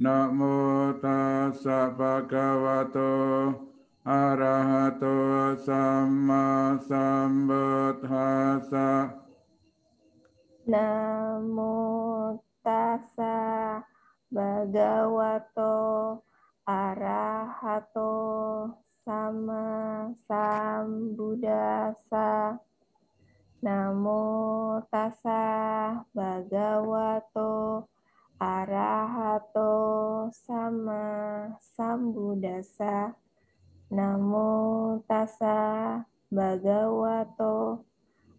Namo tassa bhagavato arahato samma Sambuddhasa. Namo tassa bhagavato arahato sama Sambuddhasa. Namo tassa bhagavato arahato arahato sama sambudasa namo tasa bagawato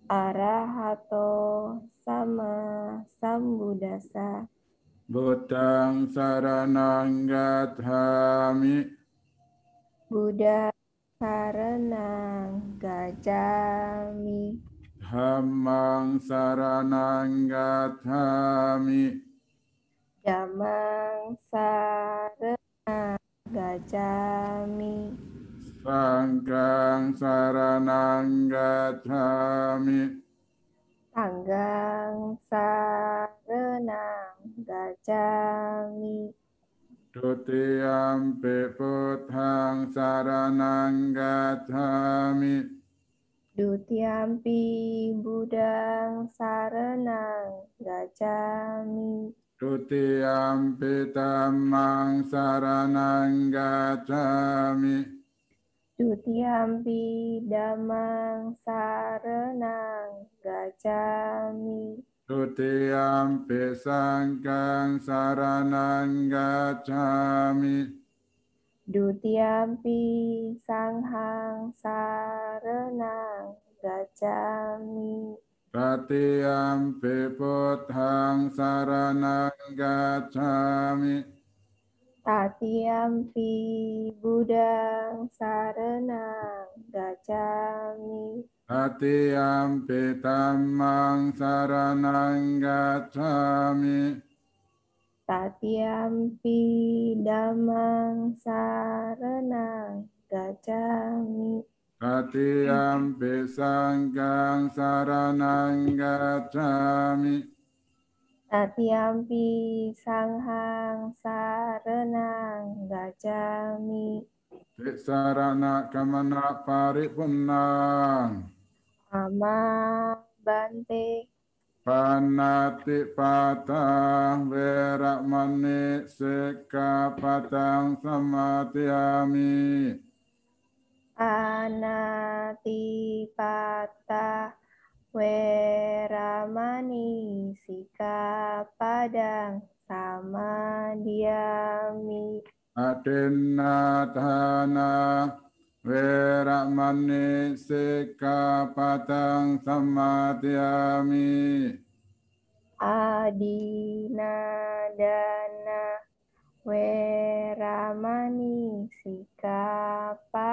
arahato sama sambudasa Butang saranang gathami Buddha saranang gajami Hamang saranang gathami Jamang sarana gajami. Sanggang saranang gajami. Sanggang saranang gajami. Tutiyam piputhang saranang gacami. Dutiampi budang sarenang gajami. Tutiampi tamang saranang gacami. Tutiampi damang saranang gacami. Tutiampi sangkang saranang gacami. Dutiampi sanghang saranang gacami. Tatiyam piputhang saranang gacchami. Tatiyam pi budang saranang gacchami. Tatiyam pi tamang saranang gacchami. Tatiyam pi damang saranang gacchami. Katiyampi sangkang saranang gacami. Katiyampi sanghang saranang gacami. Tisarana kamana paripunang. Ama bante. Panati patah werak manik seka patang samatiyami anatipata weramani sika padang sama diami adinatana weramani sika padang sama diami adinadana Weramani sikapada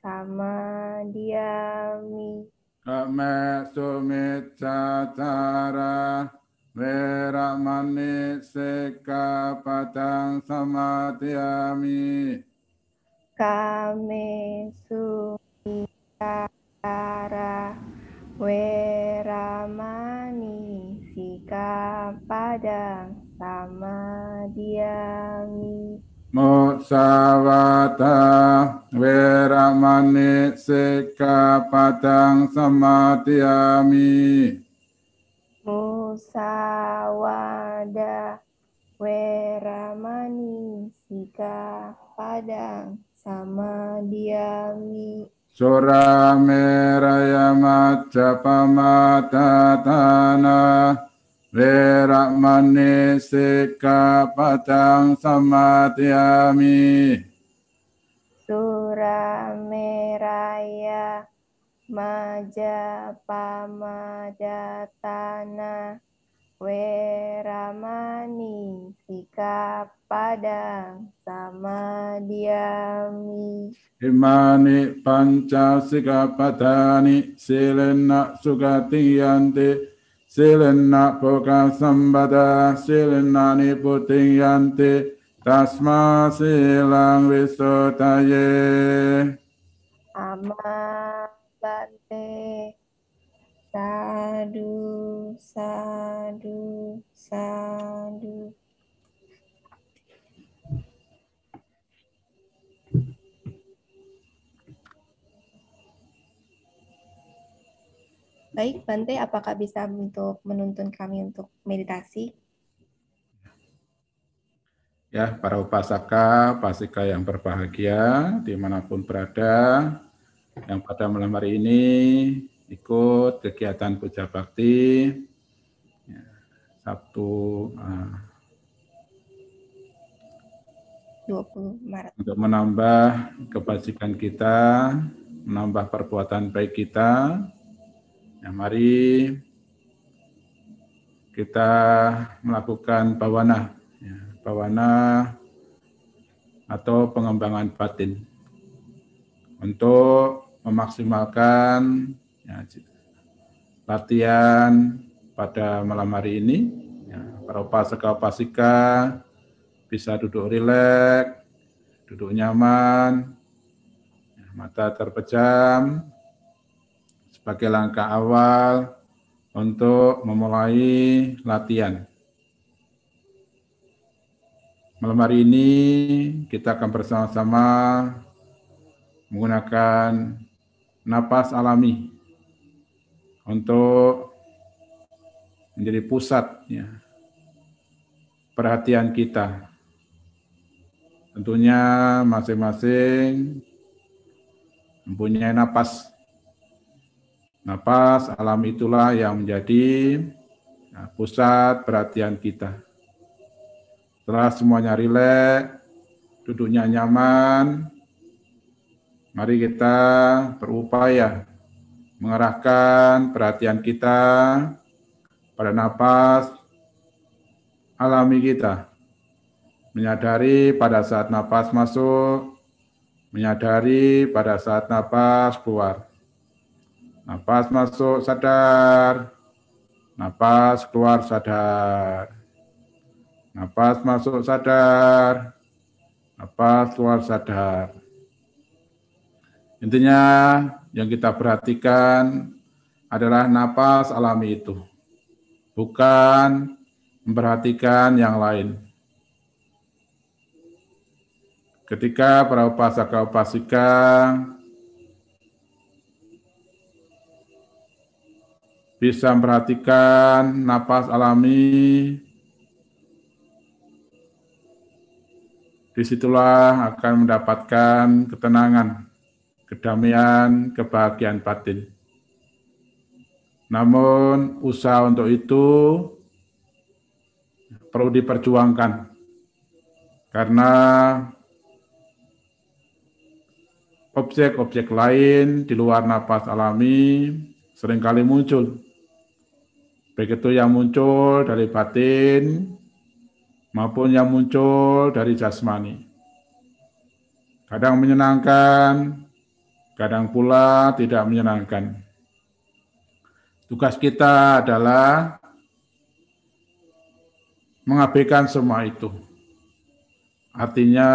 sama diami. Kame sumit Weramani sikap pada sama diami. Kame sumita Weramani sika padang Samadhyami Mutsavata Veramani Sikapadang Samadhyami Musawada Veramani Sikapadang Samadhyami Surameraya tanah. เวระมณีสิกขาปะตังสมาธิยามิ Kame Sukara Weramani Sika Padang Sama Diami มุสาวาตาเวระมณีสิกขาปะตังสมาธิยามิ Musawada Weramani Sika Padang Sama Diami สุราเมรยมัจจปมาตาทานาเวระมณีสิกขาปะตังสมาธิยามิ Surameraya Majapamadhatana Weramani Sika Padang Sama Diami อิมานิปัญจสิกขาปทานิสิเลนะสุขติยันติ silena poka sambada silinani puting yanti tasma silang wisotaye Ama bante sadu sadu sadu. Baik, Bante, apakah bisa untuk menuntun kami untuk meditasi? Ya, para upasaka, pasika yang berbahagia, di mana pun berada, yang pada malam hari ini ikut kegiatan puja bakti, ya, Sabtu uh, 20 Maret. Untuk menambah kebajikan kita, menambah perbuatan baik kita, ya mari kita melakukan bawana, ya, bawana atau pengembangan batin untuk memaksimalkan ya, latihan pada malam hari ini. Ya, para upasaka upasika bisa duduk rileks, duduk nyaman, ya, mata terpejam, sebagai langkah awal untuk memulai latihan. Malam hari ini kita akan bersama-sama menggunakan napas alami untuk menjadi pusat ya, perhatian kita Tentunya masing-masing mempunyai napas. Napas alam itulah yang menjadi nah, pusat perhatian kita. Setelah semuanya rileks, duduknya nyaman, mari kita berupaya mengarahkan perhatian kita pada napas alami kita menyadari pada saat napas masuk, menyadari pada saat napas keluar. Napas masuk sadar, napas keluar sadar. Napas masuk sadar, napas keluar sadar. Intinya yang kita perhatikan adalah napas alami itu, bukan memperhatikan yang lain. Ketika para upasaka upasika bisa memperhatikan napas alami, di situlah akan mendapatkan ketenangan, kedamaian, kebahagiaan batin. Namun usaha untuk itu perlu diperjuangkan karena objek-objek lain di luar napas alami sering kali muncul. Baik itu yang muncul dari batin maupun yang muncul dari jasmani. Kadang menyenangkan, kadang pula tidak menyenangkan. Tugas kita adalah mengabaikan semua itu. Artinya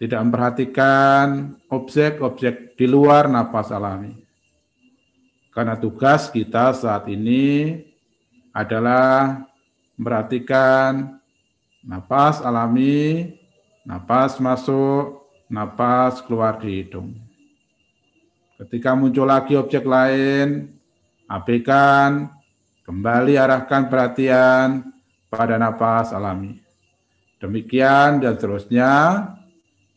tidak memperhatikan objek-objek di luar napas alami. Karena tugas kita saat ini adalah memperhatikan napas alami, napas masuk, napas keluar di hidung. Ketika muncul lagi objek lain, abaikan, kembali arahkan perhatian pada napas alami. Demikian dan seterusnya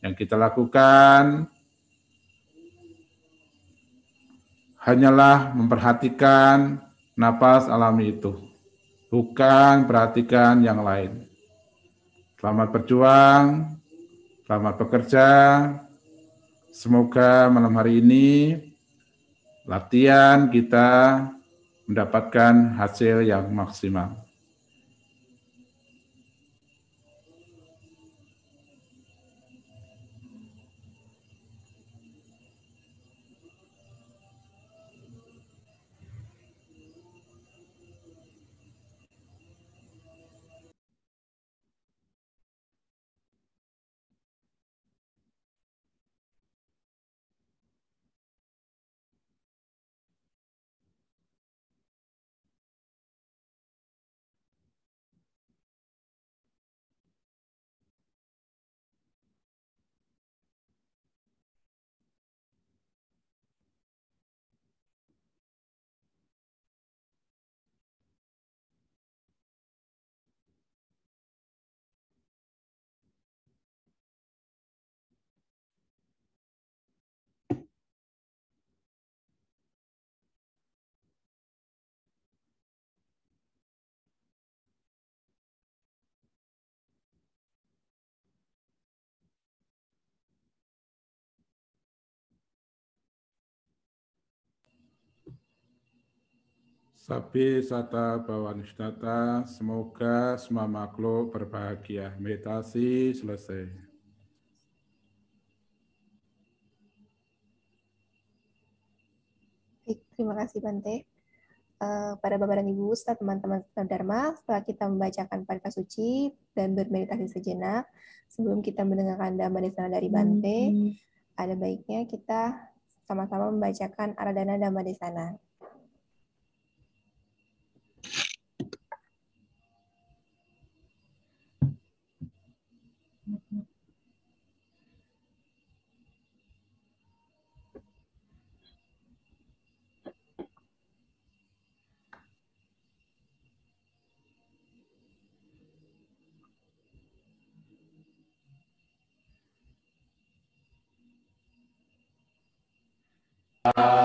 yang kita lakukan hanyalah memperhatikan napas alami itu, bukan perhatikan yang lain. Selamat berjuang, selamat bekerja. Semoga malam hari ini latihan kita mendapatkan hasil yang maksimal. Sapi sata bawanistata, semoga semua makhluk berbahagia. Meditasi selesai. terima kasih Bante. Uh, pada Bapak dan Ibu, setelah teman-teman Dharma, setelah kita membacakan Parika Suci dan bermeditasi sejenak, sebelum kita mendengarkan Dhamma Desana dari Bante, hmm. ada baiknya kita sama-sama membacakan Aradana Dhamma Desana. Uh...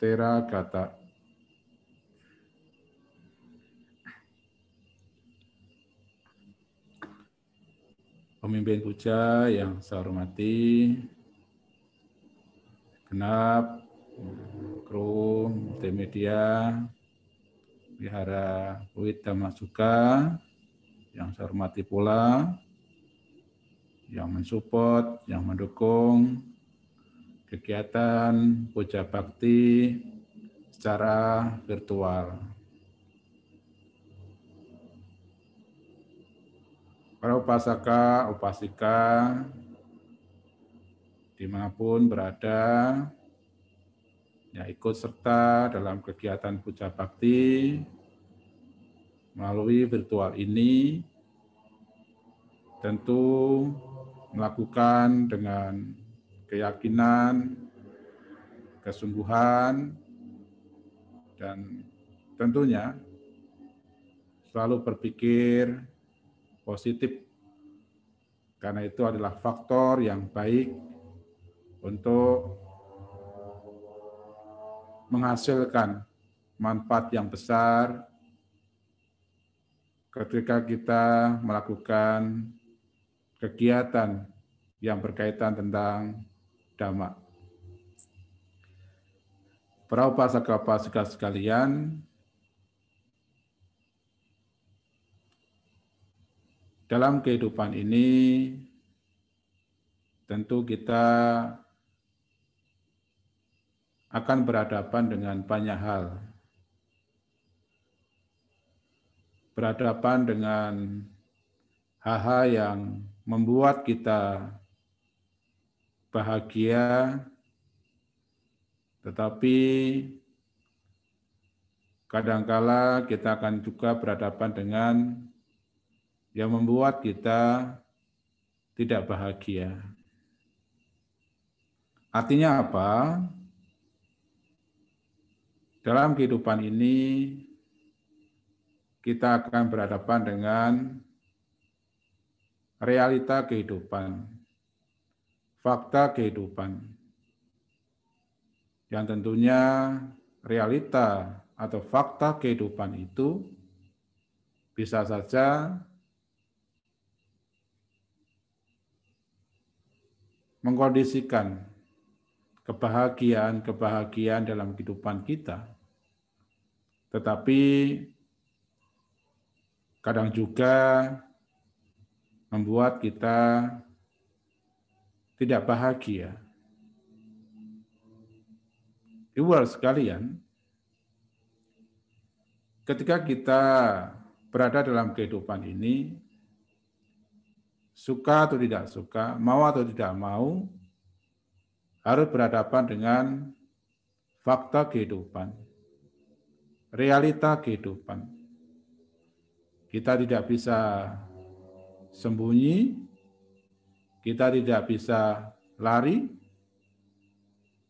Tera kata. Pemimpin puja yang saya hormati, genap, kru, multimedia, Wihara Wita Masuka yang saya hormati pula, yang mensupport, yang mendukung kegiatan puja bakti secara virtual. Para upasaka, upasika, di mana pun berada, yang ikut serta dalam kegiatan puja bakti melalui virtual ini tentu melakukan dengan keyakinan, kesungguhan, dan tentunya selalu berpikir positif. Karena itu adalah faktor yang baik untuk menghasilkan manfaat yang besar ketika kita melakukan kegiatan yang berkaitan tentang dhamma. Para upasaka-upasika sekalian, dalam kehidupan ini tentu kita akan berhadapan dengan banyak hal. Berhadapan dengan hal-hal yang membuat kita bahagia, tetapi kadangkala kita akan juga berhadapan dengan yang membuat kita tidak bahagia. Artinya apa? Dalam kehidupan ini kita akan berhadapan dengan realita kehidupan, fakta kehidupan, yang tentunya realita atau fakta kehidupan itu bisa saja mengkondisikan kebahagiaan-kebahagiaan dalam kehidupan kita. Tetapi kadang juga membuat kita tidak bahagia. Ibu sekalian, ketika kita berada dalam kehidupan ini, suka atau tidak suka, mau atau tidak mau, harus berhadapan dengan fakta kehidupan, realita kehidupan. Kita tidak bisa sembunyi, kita tidak bisa lari.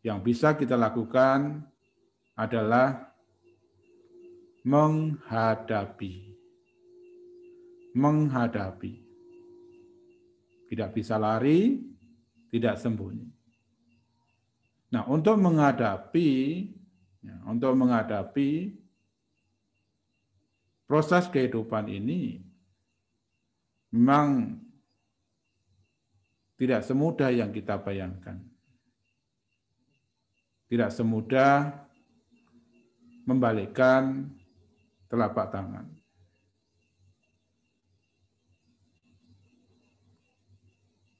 Yang bisa kita lakukan adalah menghadapi. Menghadapi tidak bisa lari, tidak sembunyi. Nah, untuk menghadapi ya, untuk menghadapi proses kehidupan ini memang tidak semudah yang kita bayangkan. Tidak semudah membalikkan telapak tangan.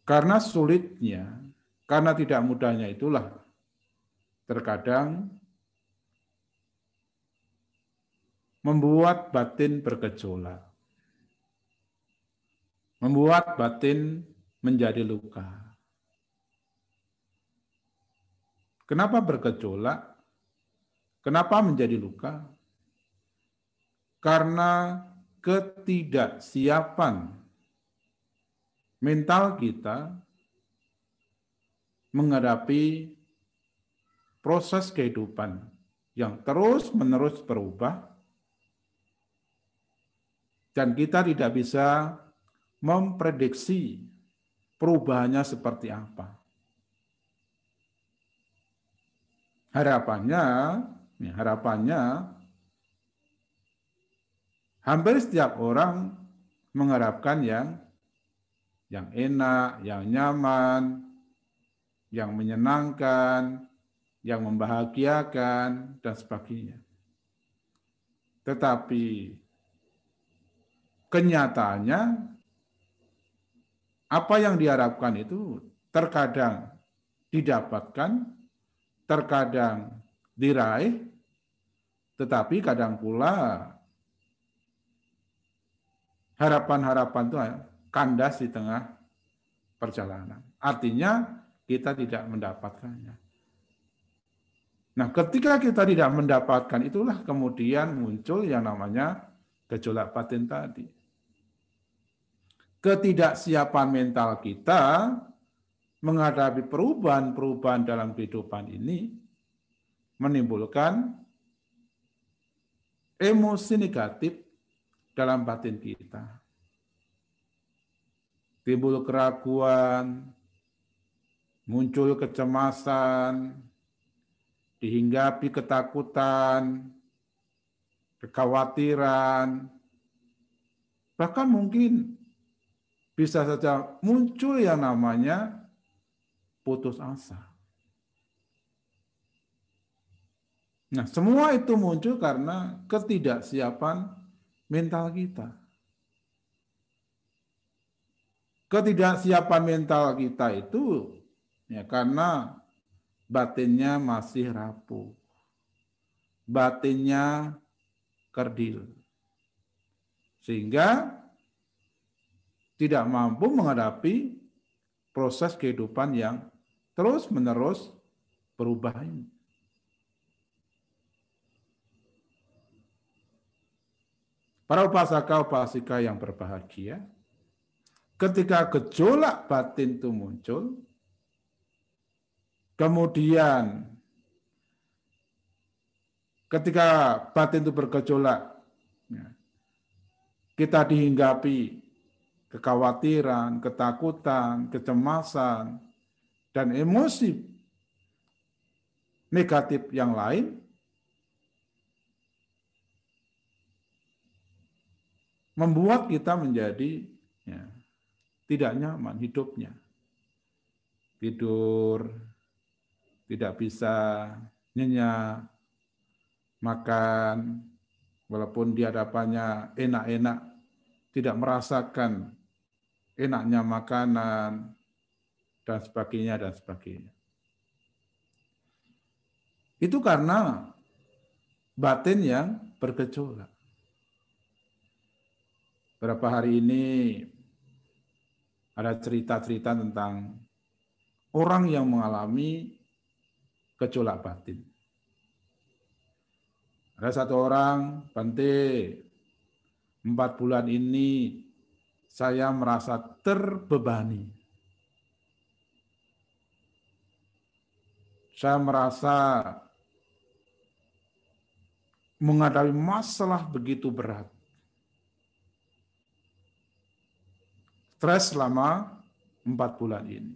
Karena sulitnya, karena tidak mudahnya itulah terkadang membuat batin bergejolak. Membuat batin menjadi luka. Kenapa bergejolak? Kenapa menjadi luka? Karena ketidaksiapan mental kita menghadapi proses kehidupan yang terus-menerus berubah dan kita tidak bisa memprediksi perubahannya seperti apa. Harapannya, ya, harapannya hampir setiap orang mengharapkan yang yang enak, yang nyaman, yang menyenangkan, yang membahagiakan, dan sebagainya. Tetapi kenyataannya apa yang diharapkan itu terkadang didapatkan, terkadang diraih, tetapi kadang pula harapan-harapan itu kandas di tengah perjalanan. Artinya kita tidak mendapatkannya. Nah, ketika kita tidak mendapatkan itulah kemudian muncul yang namanya gejolak batin tadi. Ketidaksiapan mental kita menghadapi perubahan-perubahan dalam kehidupan ini menimbulkan emosi negatif dalam batin kita. Timbul keraguan, muncul kecemasan, dihinggapi ketakutan, kekhawatiran, bahkan mungkin bisa saja muncul yang namanya putus asa. Nah, semua itu muncul karena ketidaksiapan mental kita. Ketidaksiapan mental kita itu ya karena batinnya masih rapuh. Batinnya kerdil. Sehingga tidak mampu menghadapi proses kehidupan yang terus-menerus berubah ini. Para upasaka upasika yang berbahagia, ketika gejolak batin itu muncul, kemudian ketika batin itu bergejolak, ya, kita dihinggapi kekhawatiran, ketakutan, kecemasan, dan emosi negatif yang lain, membuat kita menjadi ya, tidak nyaman hidupnya. Tidur, tidak bisa nyenyak, makan, walaupun di hadapannya enak-enak, tidak merasakan enaknya makanan, dan sebagainya, dan sebagainya. Itu karena batin yang bergejolak beberapa hari ini ada cerita-cerita tentang orang yang mengalami gejolak batin. Ada satu orang, Bante, empat bulan ini saya merasa terbebani. Saya merasa menghadapi masalah begitu berat. stres selama empat bulan ini.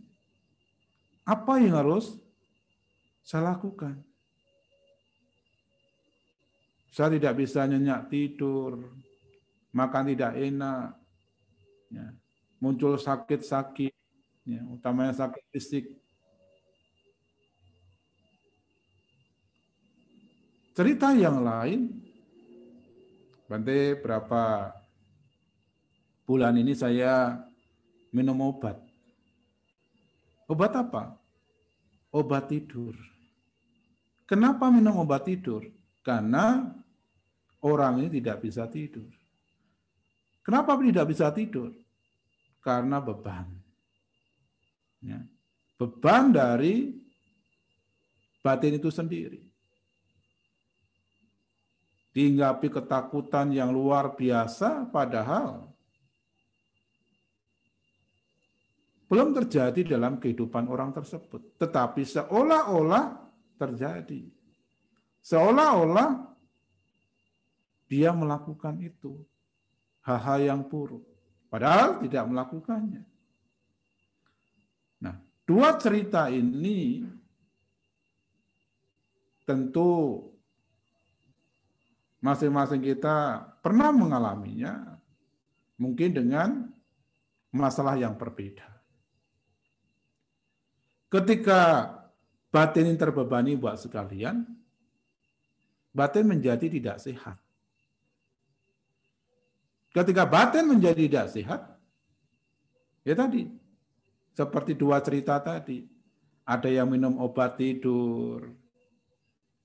Apa yang harus saya lakukan? Saya tidak bisa nyenyak tidur, makan tidak enak, ya. muncul sakit-sakit, ya. utamanya sakit fisik. Cerita yang lain, Bante berapa bulan ini saya minum obat. Obat apa? Obat tidur. Kenapa minum obat tidur? Karena orang ini tidak bisa tidur. Kenapa tidak bisa tidur? Karena beban. Ya. Beban dari batin itu sendiri. Dihinggapi ketakutan yang luar biasa, padahal belum terjadi dalam kehidupan orang tersebut, tetapi seolah-olah terjadi. Seolah-olah dia melakukan itu, hal-hal yang buruk, padahal tidak melakukannya. Nah, dua cerita ini tentu masing-masing kita pernah mengalaminya, mungkin dengan masalah yang berbeda. Ketika batin terbebani buat sekalian, batin menjadi tidak sehat. Ketika batin menjadi tidak sehat, ya tadi, seperti dua cerita tadi, ada yang minum obat tidur,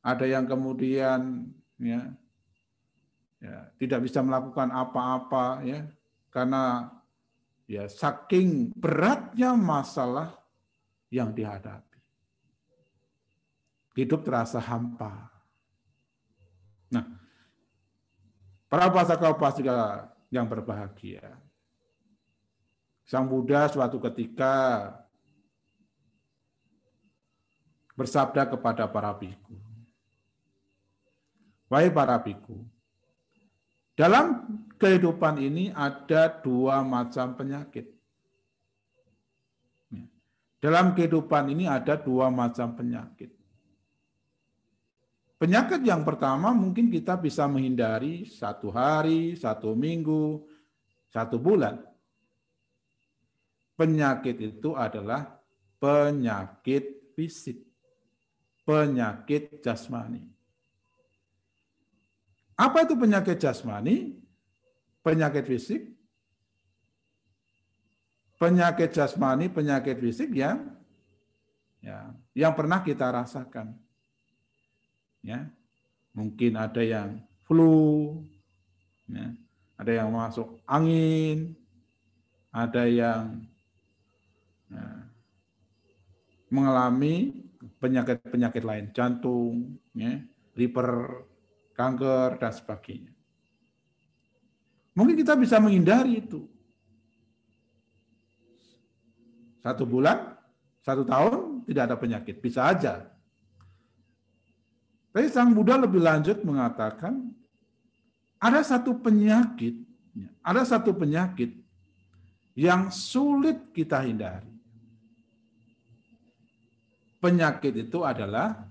ada yang kemudian ya, ya tidak bisa melakukan apa-apa ya karena ya saking beratnya masalah yang dihadapi. Hidup terasa hampa. Nah, para pasaka pasika yang berbahagia. Sang Buddha suatu ketika bersabda kepada para biku. Wahai para biku, dalam kehidupan ini ada dua macam penyakit. Dalam kehidupan ini ada dua macam penyakit. Penyakit yang pertama mungkin kita bisa menghindari satu hari, satu minggu, satu bulan. Penyakit itu adalah penyakit fisik, penyakit jasmani. Apa itu penyakit jasmani? Penyakit fisik penyakit jasmani, penyakit fisik yang ya, yang pernah kita rasakan. Ya. Mungkin ada yang flu, ya. ada yang masuk angin, ada yang ya, mengalami penyakit-penyakit lain, jantung, ya, liver, kanker, dan sebagainya. Mungkin kita bisa menghindari itu. Satu bulan, satu tahun tidak ada penyakit. Bisa aja. Tapi Sang Buddha lebih lanjut mengatakan, ada satu penyakit, ada satu penyakit yang sulit kita hindari. Penyakit itu adalah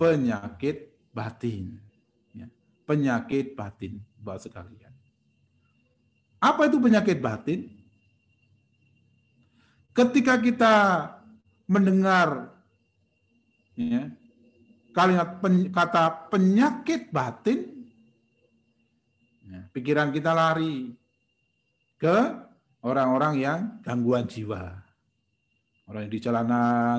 penyakit batin. Ya, penyakit batin, buat sekalian. Apa itu penyakit batin? Ketika kita mendengar ya, kalimat pen, kata penyakit batin, ya, pikiran kita lari ke orang-orang yang gangguan jiwa. Orang yang di jalanan,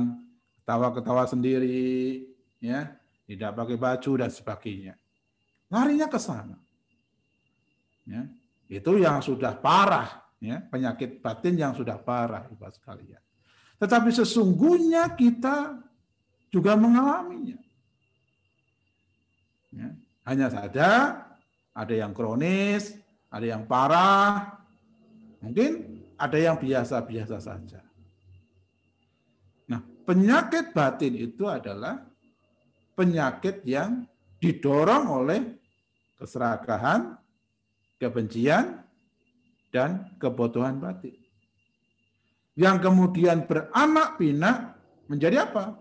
ketawa-ketawa sendiri, ya, tidak pakai baju dan sebagainya. Larinya ke sana. Ya, itu yang sudah parah, ya, penyakit batin yang sudah parah, Ibu sekalian. Tetapi sesungguhnya kita juga mengalaminya. Ya, hanya saja ada yang kronis, ada yang parah, mungkin ada yang biasa-biasa saja. Nah, penyakit batin itu adalah penyakit yang didorong oleh keserakahan, kebencian, dan kebutuhan batin. Yang kemudian beranak pinak menjadi apa?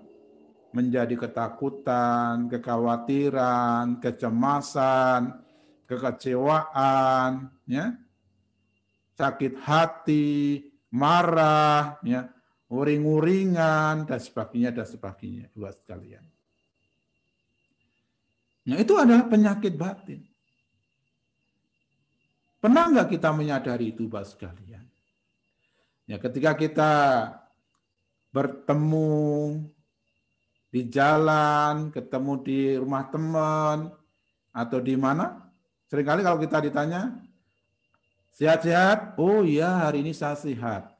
Menjadi ketakutan, kekhawatiran, kecemasan, kekecewaan, ya, sakit hati, marah, ya, uring-uringan dan sebagainya dan sebagainya buat sekalian. Nah itu adalah penyakit batin. Pernah nggak kita menyadari itu, Bapak sekalian? Ya, ketika kita bertemu di jalan, ketemu di rumah teman, atau di mana, sering kali kalau kita ditanya, sehat-sehat? Oh iya, hari ini saya sehat.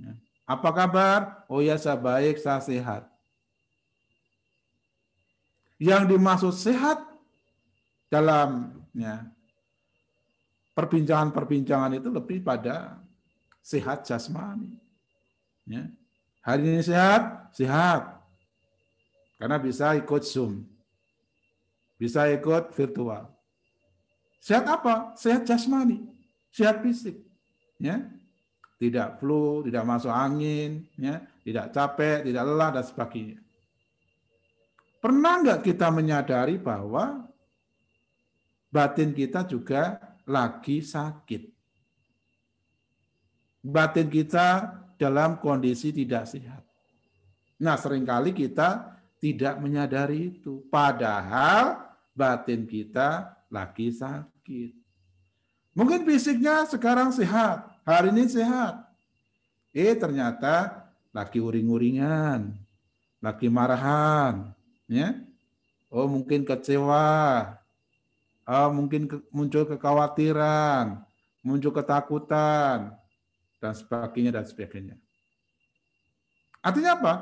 Ya. Apa kabar? Oh ya, saya baik, saya sehat. Yang dimaksud sehat dalam ya, perbincangan-perbincangan itu lebih pada sehat jasmani. Ya. Hari ini sehat, sehat. Karena bisa ikut Zoom. Bisa ikut virtual. Sehat apa? Sehat jasmani, sehat fisik. Ya. Tidak flu, tidak masuk angin, ya, tidak capek, tidak lelah dan sebagainya. Pernah nggak kita menyadari bahwa batin kita juga lagi sakit. Batin kita dalam kondisi tidak sehat. Nah, sering kali kita tidak menyadari itu. Padahal batin kita lagi sakit. Mungkin fisiknya sekarang sehat, hari ini sehat. Eh, ternyata lagi uring-uringan, lagi marahan, ya. Oh, mungkin kecewa, uh, mungkin muncul kekhawatiran, muncul ketakutan, dan sebagainya dan sebagainya. Artinya apa?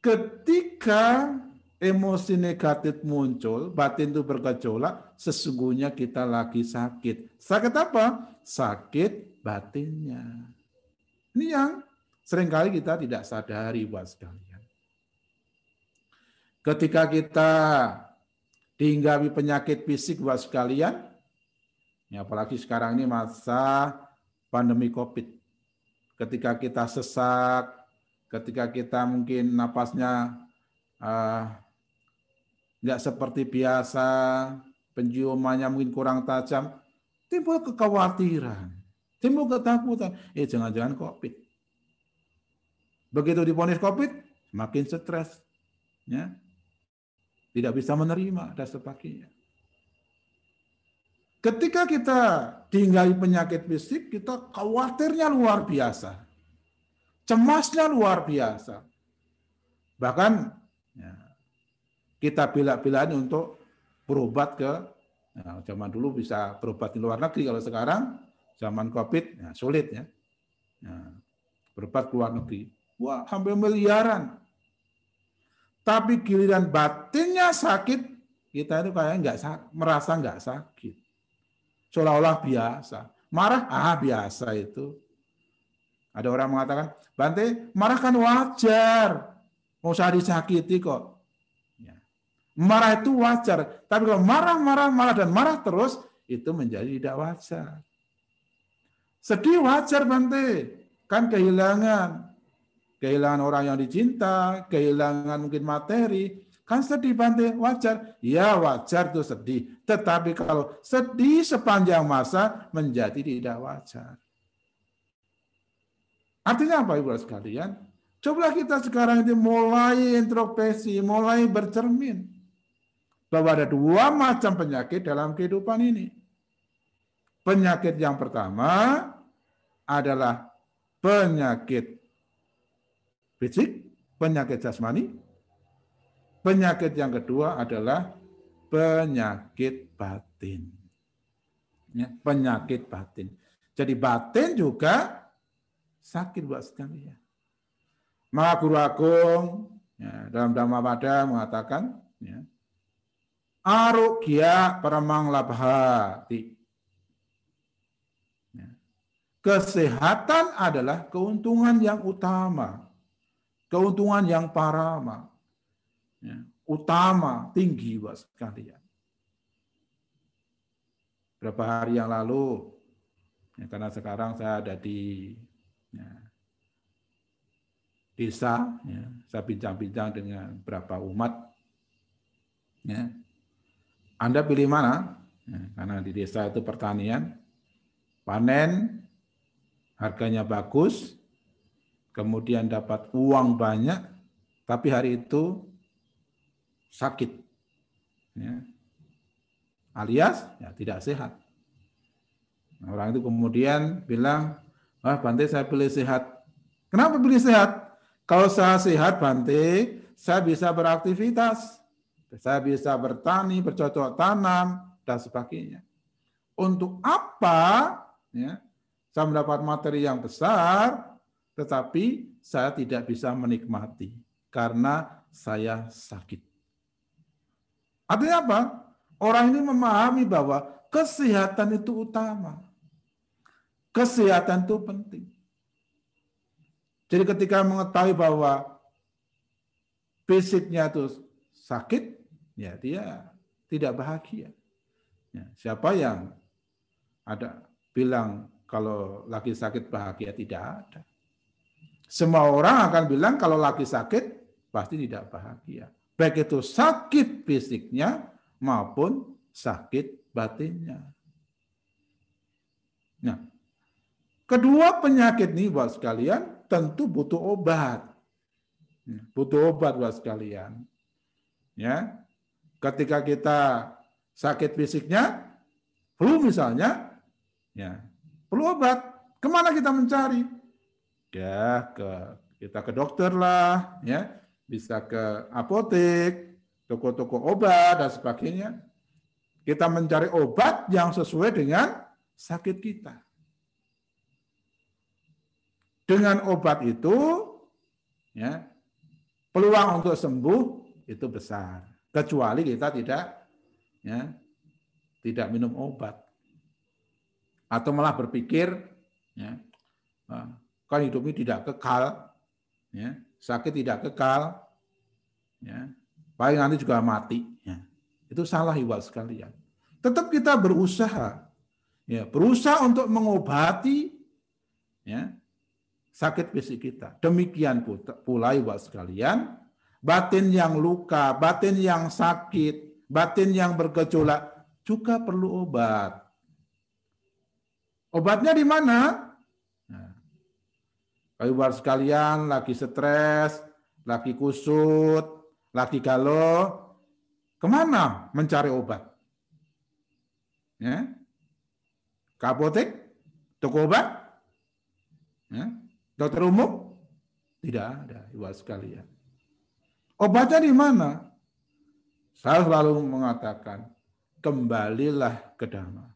Ketika emosi negatif muncul, batin itu bergejolak, sesungguhnya kita lagi sakit. Sakit apa? Sakit batinnya. Ini yang sering kali kita tidak sadari buat sekalian. Ketika kita dihinggapi penyakit fisik buat sekalian, ya apalagi sekarang ini masa pandemi COVID. Ketika kita sesak, ketika kita mungkin napasnya uh, nggak seperti biasa, penciumannya mungkin kurang tajam, timbul kekhawatiran, timbul ketakutan. Eh jangan-jangan COVID. Begitu diponis COVID, semakin stres. Ya, tidak bisa menerima dan sebagainya. Ketika kita tinggali penyakit fisik, kita khawatirnya luar biasa. Cemasnya luar biasa. Bahkan ya, kita bila-bilain untuk berobat ke, ya, zaman dulu bisa berobat di luar negeri, kalau sekarang zaman COVID ya, sulit ya. ya berobat ke luar negeri. Wah, hampir miliaran tapi giliran batinnya sakit, kita itu kayak nggak merasa nggak sakit. Seolah-olah biasa. Marah, ah biasa itu. Ada orang mengatakan, Bante, marah kan wajar. Mau usah disakiti kok. Ya. Marah itu wajar. Tapi kalau marah, marah, marah, dan marah terus, itu menjadi tidak wajar. Sedih wajar Bante. Kan kehilangan. Kehilangan orang yang dicinta, kehilangan mungkin materi, Kan sedih Bante, wajar. Ya wajar itu sedih. Tetapi kalau sedih sepanjang masa menjadi tidak wajar. Artinya apa Ibu sekalian? Coba kita sekarang ini mulai introspeksi, mulai bercermin. Bahwa ada dua macam penyakit dalam kehidupan ini. Penyakit yang pertama adalah penyakit fisik, penyakit jasmani, Penyakit yang kedua adalah penyakit batin. Ya, penyakit batin. Jadi batin juga sakit buat sekalian. Maka Guru Agung ya, dalam Dhamma Pada mengatakan, ya, Arugya paramang labhati. Ya. Kesehatan adalah keuntungan yang utama. Keuntungan yang parama ya, utama, tinggi buat sekalian. Berapa hari yang lalu, ya, karena sekarang saya ada di ya, desa, ya, saya bincang-bincang dengan beberapa umat. Ya. Anda pilih mana? Ya, karena di desa itu pertanian, panen, harganya bagus, kemudian dapat uang banyak, tapi hari itu sakit. Ya. Alias ya tidak sehat. Nah, orang itu kemudian bilang, wah Bante saya pilih sehat. Kenapa pilih sehat? Kalau saya sehat Bante, saya bisa beraktivitas. Saya bisa bertani, bercocok tanam, dan sebagainya. Untuk apa ya, saya mendapat materi yang besar, tetapi saya tidak bisa menikmati karena saya sakit. Artinya apa? Orang ini memahami bahwa kesehatan itu utama. Kesehatan itu penting. Jadi ketika mengetahui bahwa fisiknya itu sakit, ya dia tidak bahagia. Ya, siapa yang ada bilang kalau laki sakit bahagia tidak ada. Semua orang akan bilang kalau laki sakit pasti tidak bahagia baik itu sakit fisiknya maupun sakit batinnya. Nah, kedua penyakit ini buat sekalian tentu butuh obat. Ya, butuh obat buat sekalian. Ya. Ketika kita sakit fisiknya, flu misalnya, ya, perlu obat. Ke mana kita mencari? Ya, ke kita ke dokter lah, ya bisa ke apotek, toko-toko obat, dan sebagainya. Kita mencari obat yang sesuai dengan sakit kita. Dengan obat itu, ya, peluang untuk sembuh itu besar. Kecuali kita tidak, ya, tidak minum obat, atau malah berpikir, ya, kan hidup ini tidak kekal, ya, sakit tidak kekal, ya, paling nanti juga mati. Ya. Itu salah ibu sekalian. Tetap kita berusaha, ya, berusaha untuk mengobati ya, sakit fisik kita. Demikian pula ibu sekalian, batin yang luka, batin yang sakit, batin yang bergejolak juga perlu obat. Obatnya di mana? Ibu sekalian lagi stres, lagi kusut, lagi galau, ke mana mencari obat? Ya? Ke apotek? Toko obat? Ya? Dokter umum? Tidak ada, ibu sekalian. Obatnya di mana? Saya selalu mengatakan, kembalilah ke dhamma.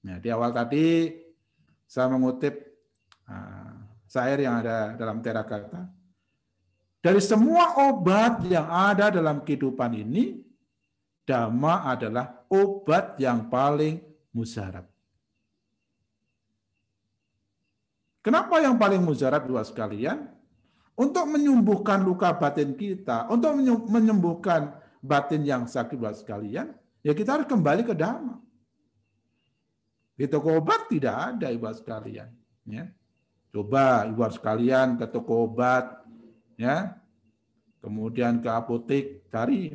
Ya, di awal tadi saya mengutip syair yang ada dalam terakata. Dari semua obat yang ada dalam kehidupan ini, dhamma adalah obat yang paling mujarab. Kenapa yang paling mujarab dua sekalian? Untuk menyembuhkan luka batin kita, untuk menyembuhkan batin yang sakit buat sekalian, ya kita harus kembali ke dhamma. Di toko obat tidak ada buat sekalian. Ya. Coba ibu sekalian ke toko obat, ya, kemudian ke apotek cari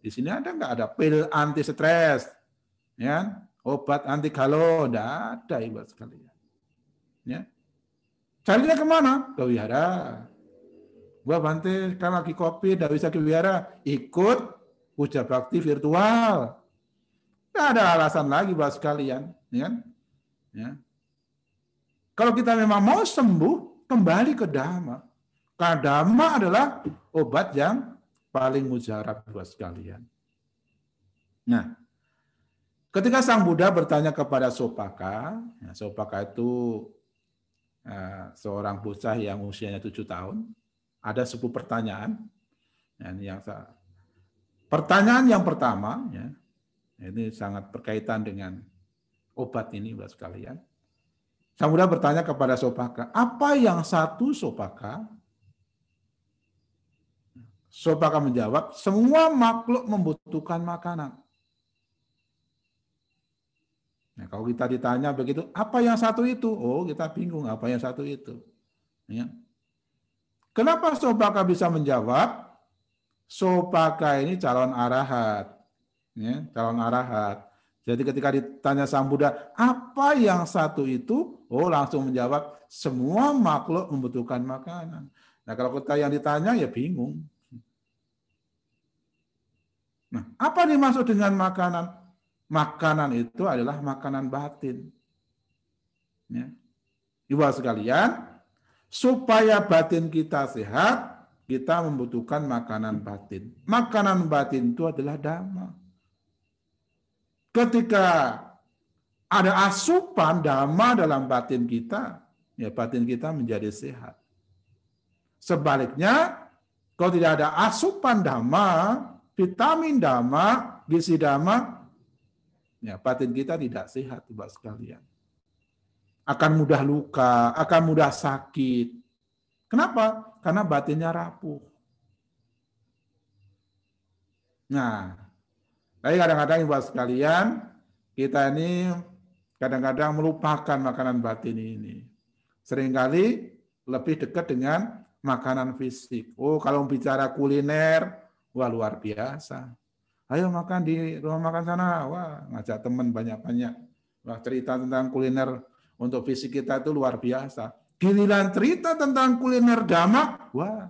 di sini ada nggak ada pil anti stres, ya, obat anti galau, tidak ada ibu sekalian. Ya. Carinya ke mana? Ke wihara. Gua Bante kan lagi kopi, tidak bisa ke wihara, ikut puja bakti virtual. Tidak ada alasan lagi buat sekalian. Ya? Ya. Kalau kita memang mau sembuh, kembali ke dhamma. Karena dhamma adalah obat yang paling mujarab buat sekalian. Nah, ketika Sang Buddha bertanya kepada Sopaka, ya, Sopaka itu uh, seorang bocah yang usianya tujuh tahun, ada sebuah pertanyaan. Ya, yang pertanyaan yang pertama, ya, ini sangat berkaitan dengan obat ini buat sekalian. Sang Buddha bertanya kepada Sopaka, apa yang satu Sopaka? Sopaka menjawab, semua makhluk membutuhkan makanan. Nah, kalau kita ditanya begitu, apa yang satu itu? Oh, kita bingung apa yang satu itu. Ya. Kenapa Sopaka bisa menjawab? Sopaka ini calon arahat. Ya, calon arahat. Jadi ketika ditanya Sang Buddha, apa yang satu itu? Oh langsung menjawab, semua makhluk membutuhkan makanan. Nah kalau kita yang ditanya ya bingung. Nah apa dimaksud dengan makanan? Makanan itu adalah makanan batin. Ya. Ibu sekalian, supaya batin kita sehat, kita membutuhkan makanan batin. Makanan batin itu adalah dhamma ketika ada asupan dhamma dalam batin kita, ya batin kita menjadi sehat. Sebaliknya, kalau tidak ada asupan dhamma, vitamin dhamma, gizi dhamma, ya batin kita tidak sehat, Bapak sekalian. Akan mudah luka, akan mudah sakit. Kenapa? Karena batinnya rapuh. Nah, tapi kadang-kadang ibu sekalian, kita ini kadang-kadang melupakan makanan batin ini. Seringkali lebih dekat dengan makanan fisik. Oh, kalau bicara kuliner, wah luar biasa. Ayo makan di rumah makan sana, wah ngajak teman banyak-banyak. Wah cerita tentang kuliner untuk fisik kita itu luar biasa. Giliran cerita tentang kuliner damak, wah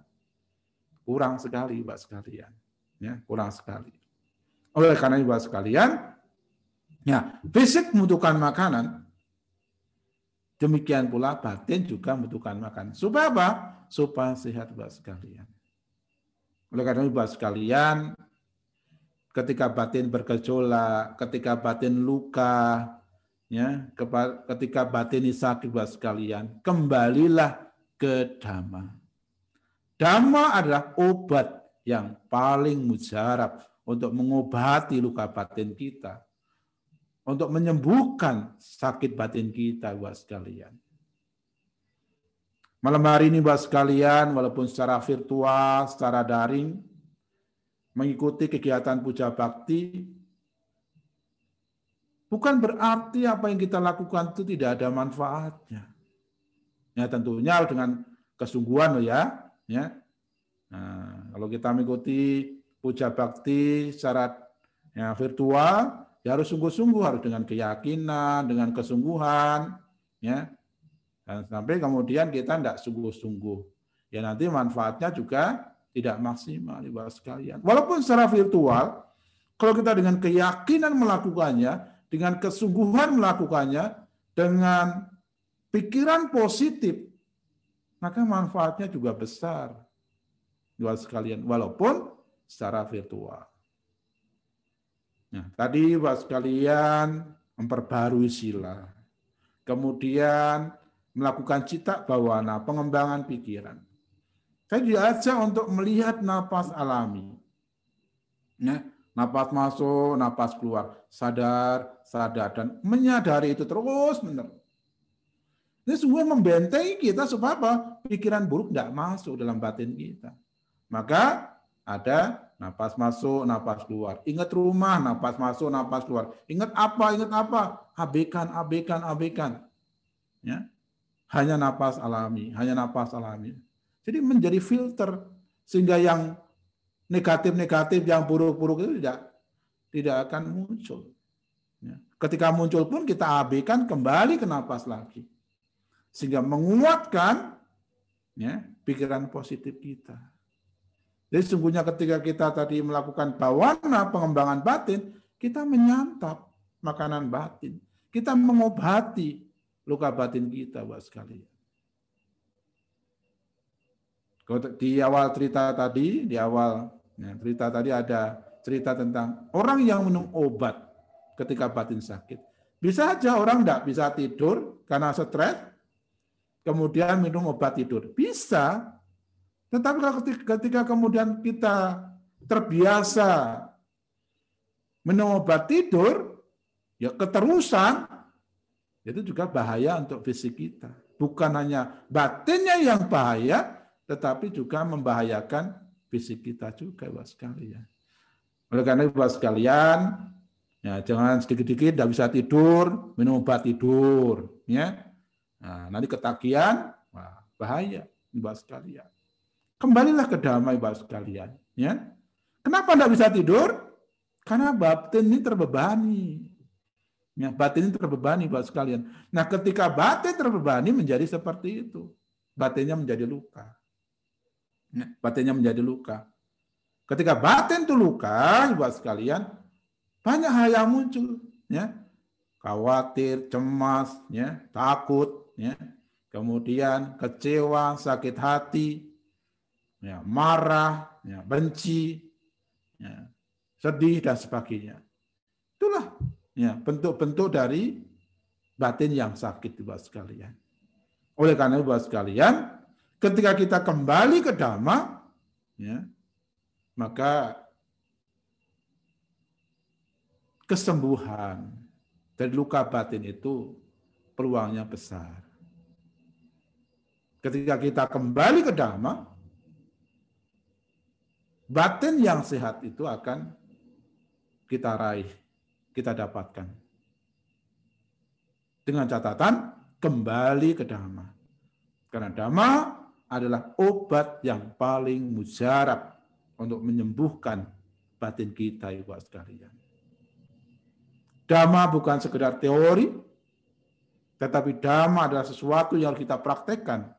kurang sekali, Mbak sekalian. Ya, kurang sekali. Oleh karena itu sekalian, ya fisik membutuhkan makanan, demikian pula batin juga membutuhkan makanan. Supaya apa? Supaya sehat buat sekalian. Oleh karena itu buat sekalian, ketika batin bergejolak, ketika batin luka, ya, ketika batin sakit buat sekalian, kembalilah ke dhamma. Dhamma adalah obat yang paling mujarab untuk mengobati luka batin kita, untuk menyembuhkan sakit batin kita buat sekalian. Malam hari ini buat sekalian, walaupun secara virtual, secara daring, mengikuti kegiatan puja bakti, bukan berarti apa yang kita lakukan itu tidak ada manfaatnya. Ya tentunya dengan kesungguhan ya, ya. Nah, kalau kita mengikuti puja bakti secara ya, virtual ya harus sungguh-sungguh harus dengan keyakinan dengan kesungguhan ya. Dan sampai kemudian kita tidak sungguh-sungguh. Ya nanti manfaatnya juga tidak maksimal ibu sekalian. Walaupun secara virtual kalau kita dengan keyakinan melakukannya dengan kesungguhan melakukannya dengan pikiran positif maka manfaatnya juga besar. Ibu sekalian walaupun secara virtual. Nah, tadi Bapak sekalian memperbarui sila. Kemudian melakukan cita bawana, pengembangan pikiran. Saya diajak untuk melihat napas alami. Ya, napas masuk, napas keluar. Sadar, sadar, dan menyadari itu terus menerus. Ini semua membentengi kita supaya apa? Pikiran buruk tidak masuk dalam batin kita. Maka ada napas masuk, napas keluar. Ingat rumah, napas masuk, napas keluar. Ingat apa, ingat apa? Abaikan, abaikan, abaikan. Ya. Hanya napas alami, hanya napas alami. Jadi menjadi filter sehingga yang negatif-negatif, yang buruk-buruk itu tidak tidak akan muncul. Ya. Ketika muncul pun kita abaikan kembali ke napas lagi sehingga menguatkan ya, pikiran positif kita. Jadi sungguhnya ketika kita tadi melakukan bawana pengembangan batin, kita menyantap makanan batin. Kita mengobati luka batin kita, buat sekalian. Di awal cerita tadi, di awal ya, cerita tadi ada cerita tentang orang yang minum obat ketika batin sakit. Bisa aja orang tidak bisa tidur karena stres, kemudian minum obat tidur. Bisa. Tetapi kalau ketika kemudian kita terbiasa minum obat tidur, ya keterusan, itu juga bahaya untuk fisik kita. Bukan hanya batinnya yang bahaya, tetapi juga membahayakan fisik kita juga, Bapak sekalian. Oleh karena itu, Bapak sekalian, ya jangan sedikit-sedikit tidak bisa tidur, minum obat tidur, ya Nah, nanti ketagihan, wah, bahaya, Ibu sekalian. Kembalilah ke damai, Ibu sekalian. Ya. Kenapa tidak bisa tidur? Karena batin ini terbebani. Ya, batin ini terbebani, Ibu sekalian. Nah, ketika batin terbebani menjadi seperti itu. Batinnya menjadi luka. Ya, batinnya menjadi luka. Ketika batin itu luka, Ibu sekalian, banyak hal yang muncul. Ya, khawatir, cemas, ya, takut, ya. kemudian kecewa, sakit hati, ya, marah, ya, benci, ya, sedih dan sebagainya. Itulah ya bentuk-bentuk dari batin yang sakit bawah sekalian. Oleh karena itu bawah sekalian, ketika kita kembali ke dhamma, ya, maka kesembuhan dari luka batin itu peluangnya besar. Ketika kita kembali ke Dhamma, batin yang sehat itu akan kita raih, kita dapatkan. Dengan catatan, kembali ke Dhamma. Karena Dhamma adalah obat yang paling mujarab untuk menyembuhkan batin kita, Ibu sekalian. Dhamma bukan sekedar teori, tetapi Dhamma adalah sesuatu yang kita praktekkan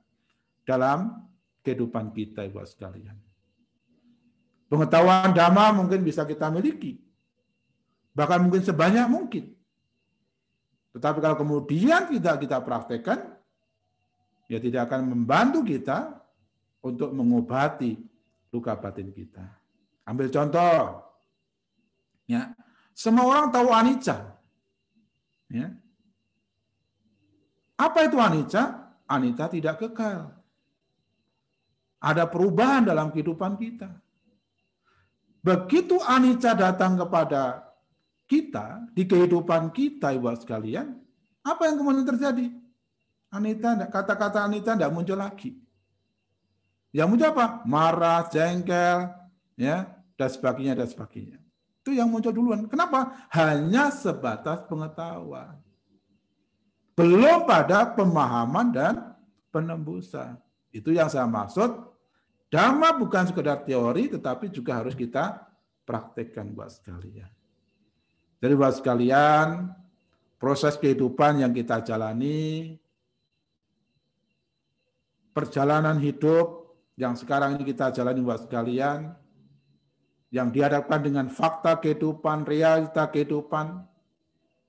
dalam kehidupan kita, Ibu sekalian. Pengetahuan dhamma mungkin bisa kita miliki. Bahkan mungkin sebanyak mungkin. Tetapi kalau kemudian tidak kita praktekkan, ya tidak akan membantu kita untuk mengobati luka batin kita. Ambil contoh. Ya. Semua orang tahu anicca. Ya. Apa itu anicca? Anicca tidak kekal. Ada perubahan dalam kehidupan kita. Begitu anicca datang kepada kita, di kehidupan kita, ibu sekalian, apa yang kemudian terjadi? Anita, kata-kata Anita tidak muncul lagi. Yang muncul apa? Marah, jengkel, ya, dan sebagainya, dan sebagainya. Itu yang muncul duluan. Kenapa? Hanya sebatas pengetahuan. Belum pada pemahaman dan penembusan. Itu yang saya maksud Dhamma bukan sekedar teori, tetapi juga harus kita praktekkan buat sekalian. Jadi buat sekalian, proses kehidupan yang kita jalani, perjalanan hidup yang sekarang ini kita jalani buat sekalian, yang dihadapkan dengan fakta kehidupan, realita kehidupan,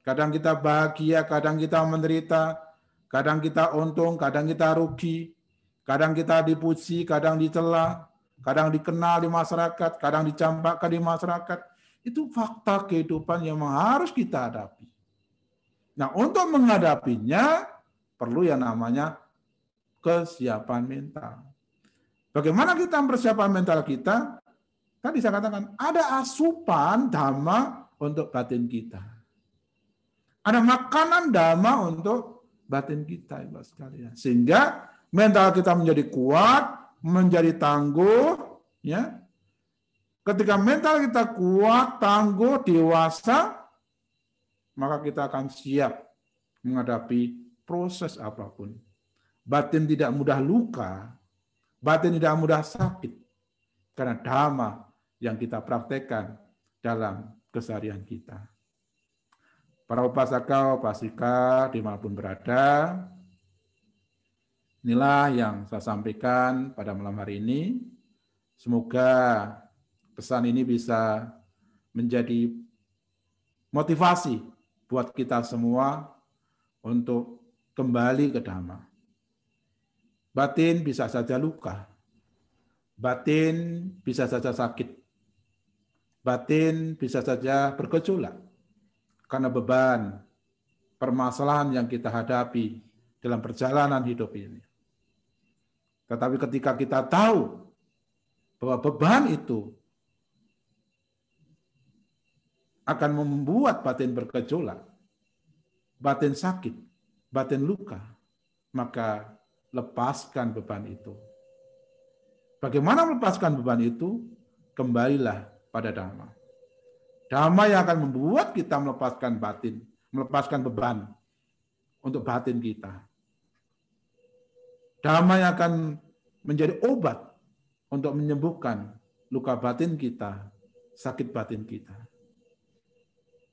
kadang kita bahagia, kadang kita menderita, kadang kita untung, kadang kita rugi, Kadang kita dipuji, kadang dicela, kadang dikenal di masyarakat, kadang dicampakkan di masyarakat. Itu fakta kehidupan yang harus kita hadapi. Nah, untuk menghadapinya perlu yang namanya kesiapan mental. Bagaimana kita mempersiapkan mental kita? Tadi saya katakan, ada asupan dhamma untuk batin kita. Ada makanan dhamma untuk batin kita, Ibu sekalian. Sehingga mental kita menjadi kuat, menjadi tangguh, ya. Ketika mental kita kuat, tangguh, dewasa, maka kita akan siap menghadapi proses apa pun. Batin tidak mudah luka, batin tidak mudah sakit, karena dhamma yang kita praktekkan dalam keseharian kita. Para upasaka, upasika, di mana pun berada, inilah yang saya sampaikan pada malam hari ini. Semoga pesan ini bisa menjadi motivasi buat kita semua untuk kembali ke Dhamma. Batin bisa saja luka. Batin bisa saja sakit. Batin bisa saja bergejolak karena beban permasalahan yang kita hadapi dalam perjalanan hidup ini. Tetapi ketika kita tahu bahwa beban itu akan membuat batin bergejolak, batin sakit, batin luka, maka lepaskan beban itu. Bagaimana melepaskan beban itu? Kembalilah pada Dhamma. Dhamma yang akan membuat kita melepaskan batin, melepaskan beban untuk batin kita. Yang akan menjadi obat untuk menyembuhkan luka batin kita, sakit batin kita.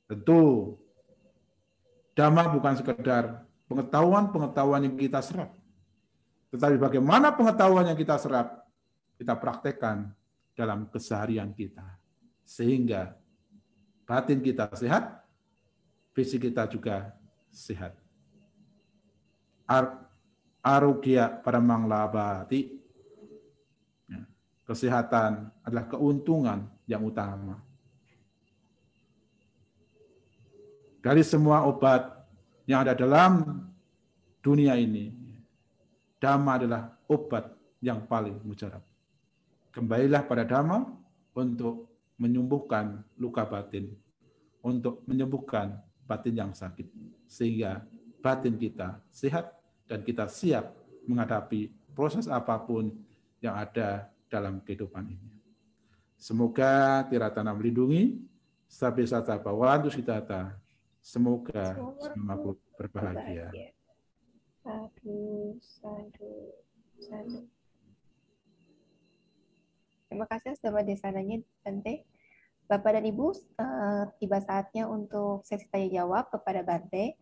Tentu, Dhamma bukan sekedar pengetahuan-pengetahuan yang kita serap, tetapi bagaimana pengetahuan yang kita serap, kita praktekkan dalam keseharian kita. Sehingga batin kita sehat, fisik kita juga sehat. Arugia pada manglabati. Ya, kesehatan adalah keuntungan yang utama. Dari semua obat yang ada dalam dunia ini, Dhamma adalah obat yang paling mujarab. Kembalilah pada Dhamma untuk menyembuhkan luka batin, untuk menyembuhkan batin yang sakit, sehingga batin kita sehat dan kita siap menghadapi proses apa pun yang ada dalam kehidupan ini. Semoga Tiratana melindungi, sampai sata bawantu kita Semoga semua berbahagia. Terima kasih sudah desananya Bante. Bapak dan Ibu, uh, tiba saatnya untuk sesi tanya jawab kepada Bante.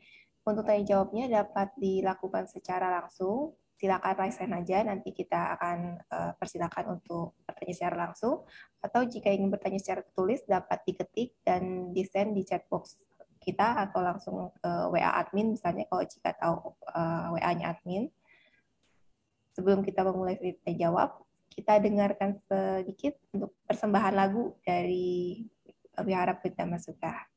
Untuk tanya jawabnya dapat dilakukan secara langsung. Silakan raise hand aja, nanti kita akan uh, persilakan untuk bertanya secara langsung. Atau jika ingin bertanya secara tertulis, dapat diketik dan di-send di chat box kita atau langsung ke WA admin misalnya kalau jika tahu eh, WA-nya admin. Sebelum kita memulai cerita jawab, kita dengarkan sedikit untuk persembahan lagu dari Wihara Pita Masuka.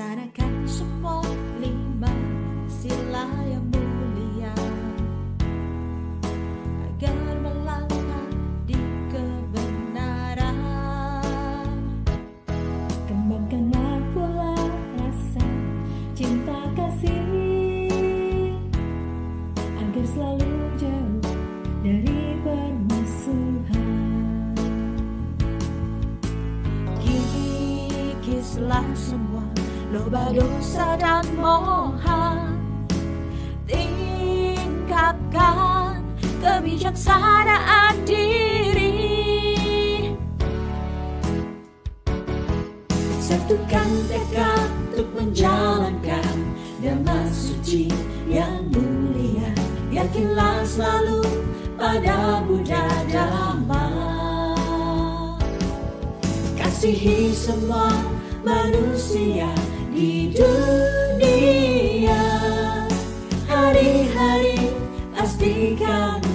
Laksanakan support lima sila yang mulia. Agar melangkah di kebenaran. Kembangkanlah pula rasa cinta kasih. Agar selalu jauh dari permusuhan. Kikislah semua loba dosa dan moha. Tingkatkan kebijaksanaan diri. Satukan tekad untuk menjalankan damai suci yang mulia. Yakinlah selalu pada Buddha damai kasihi semua manusia di dunia Hari-hari pastikan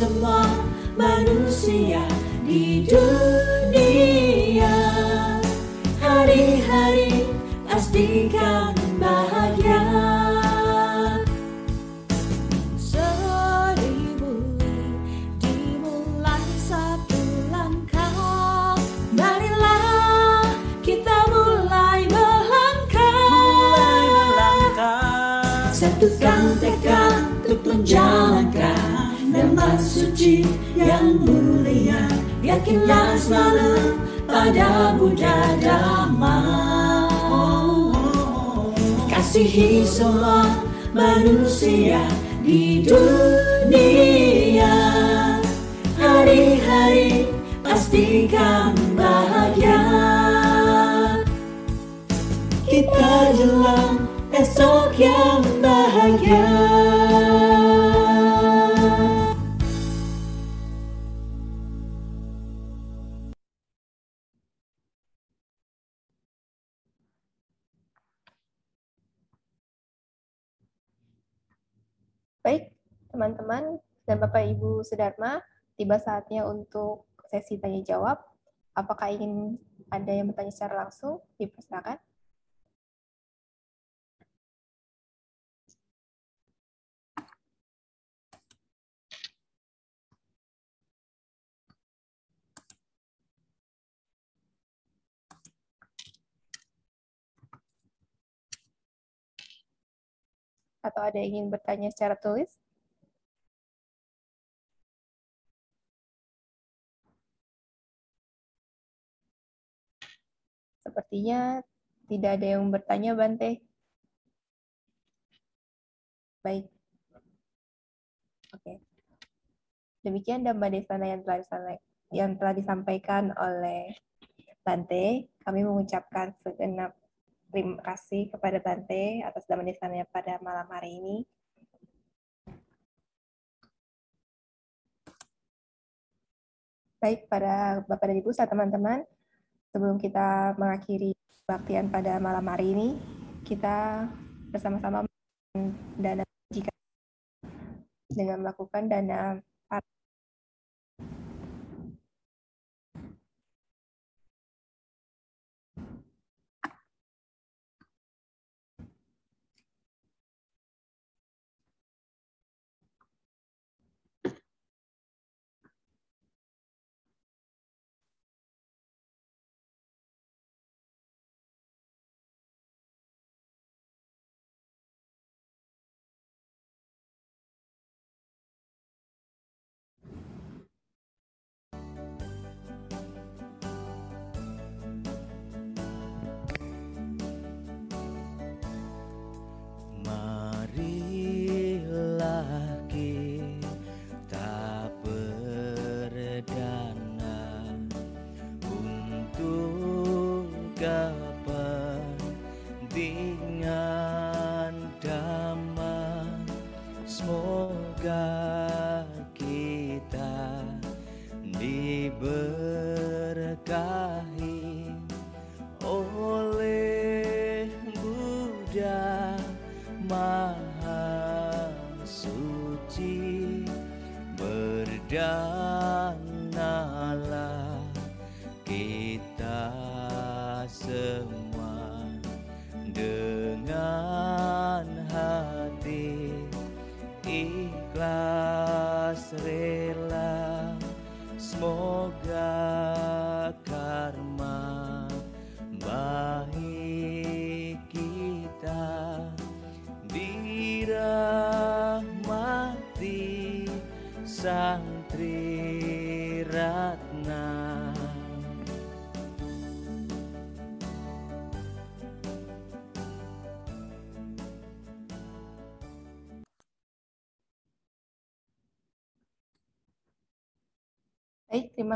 Kasihi semua Baik, teman-teman dan Bapak Ibu Sudarma, tiba saatnya untuk sesi tanya jawab. Apakah ingin ada yang bertanya secara langsung? Dipersilakan. Atau ada yang ingin bertanya secara tulis? Sepertinya tidak ada yang bertanya, Bante. Baik. Oke. Demikian Dhamma Desana yang telah, yang telah disampaikan oleh Bante. Kami mengucapkan segenap terima kasih kepada Bante atas Dhamma Desananya pada malam hari ini. Baik, pada Bapak dan Ibu, serta teman-teman, sebelum kita mengakhiri baktian pada malam hari ini, kita bersama-sama dana jika dengan melakukan dana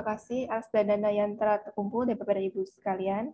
kasih atas dana-dana yang telah terkumpul dari Bapak Ibu sekalian.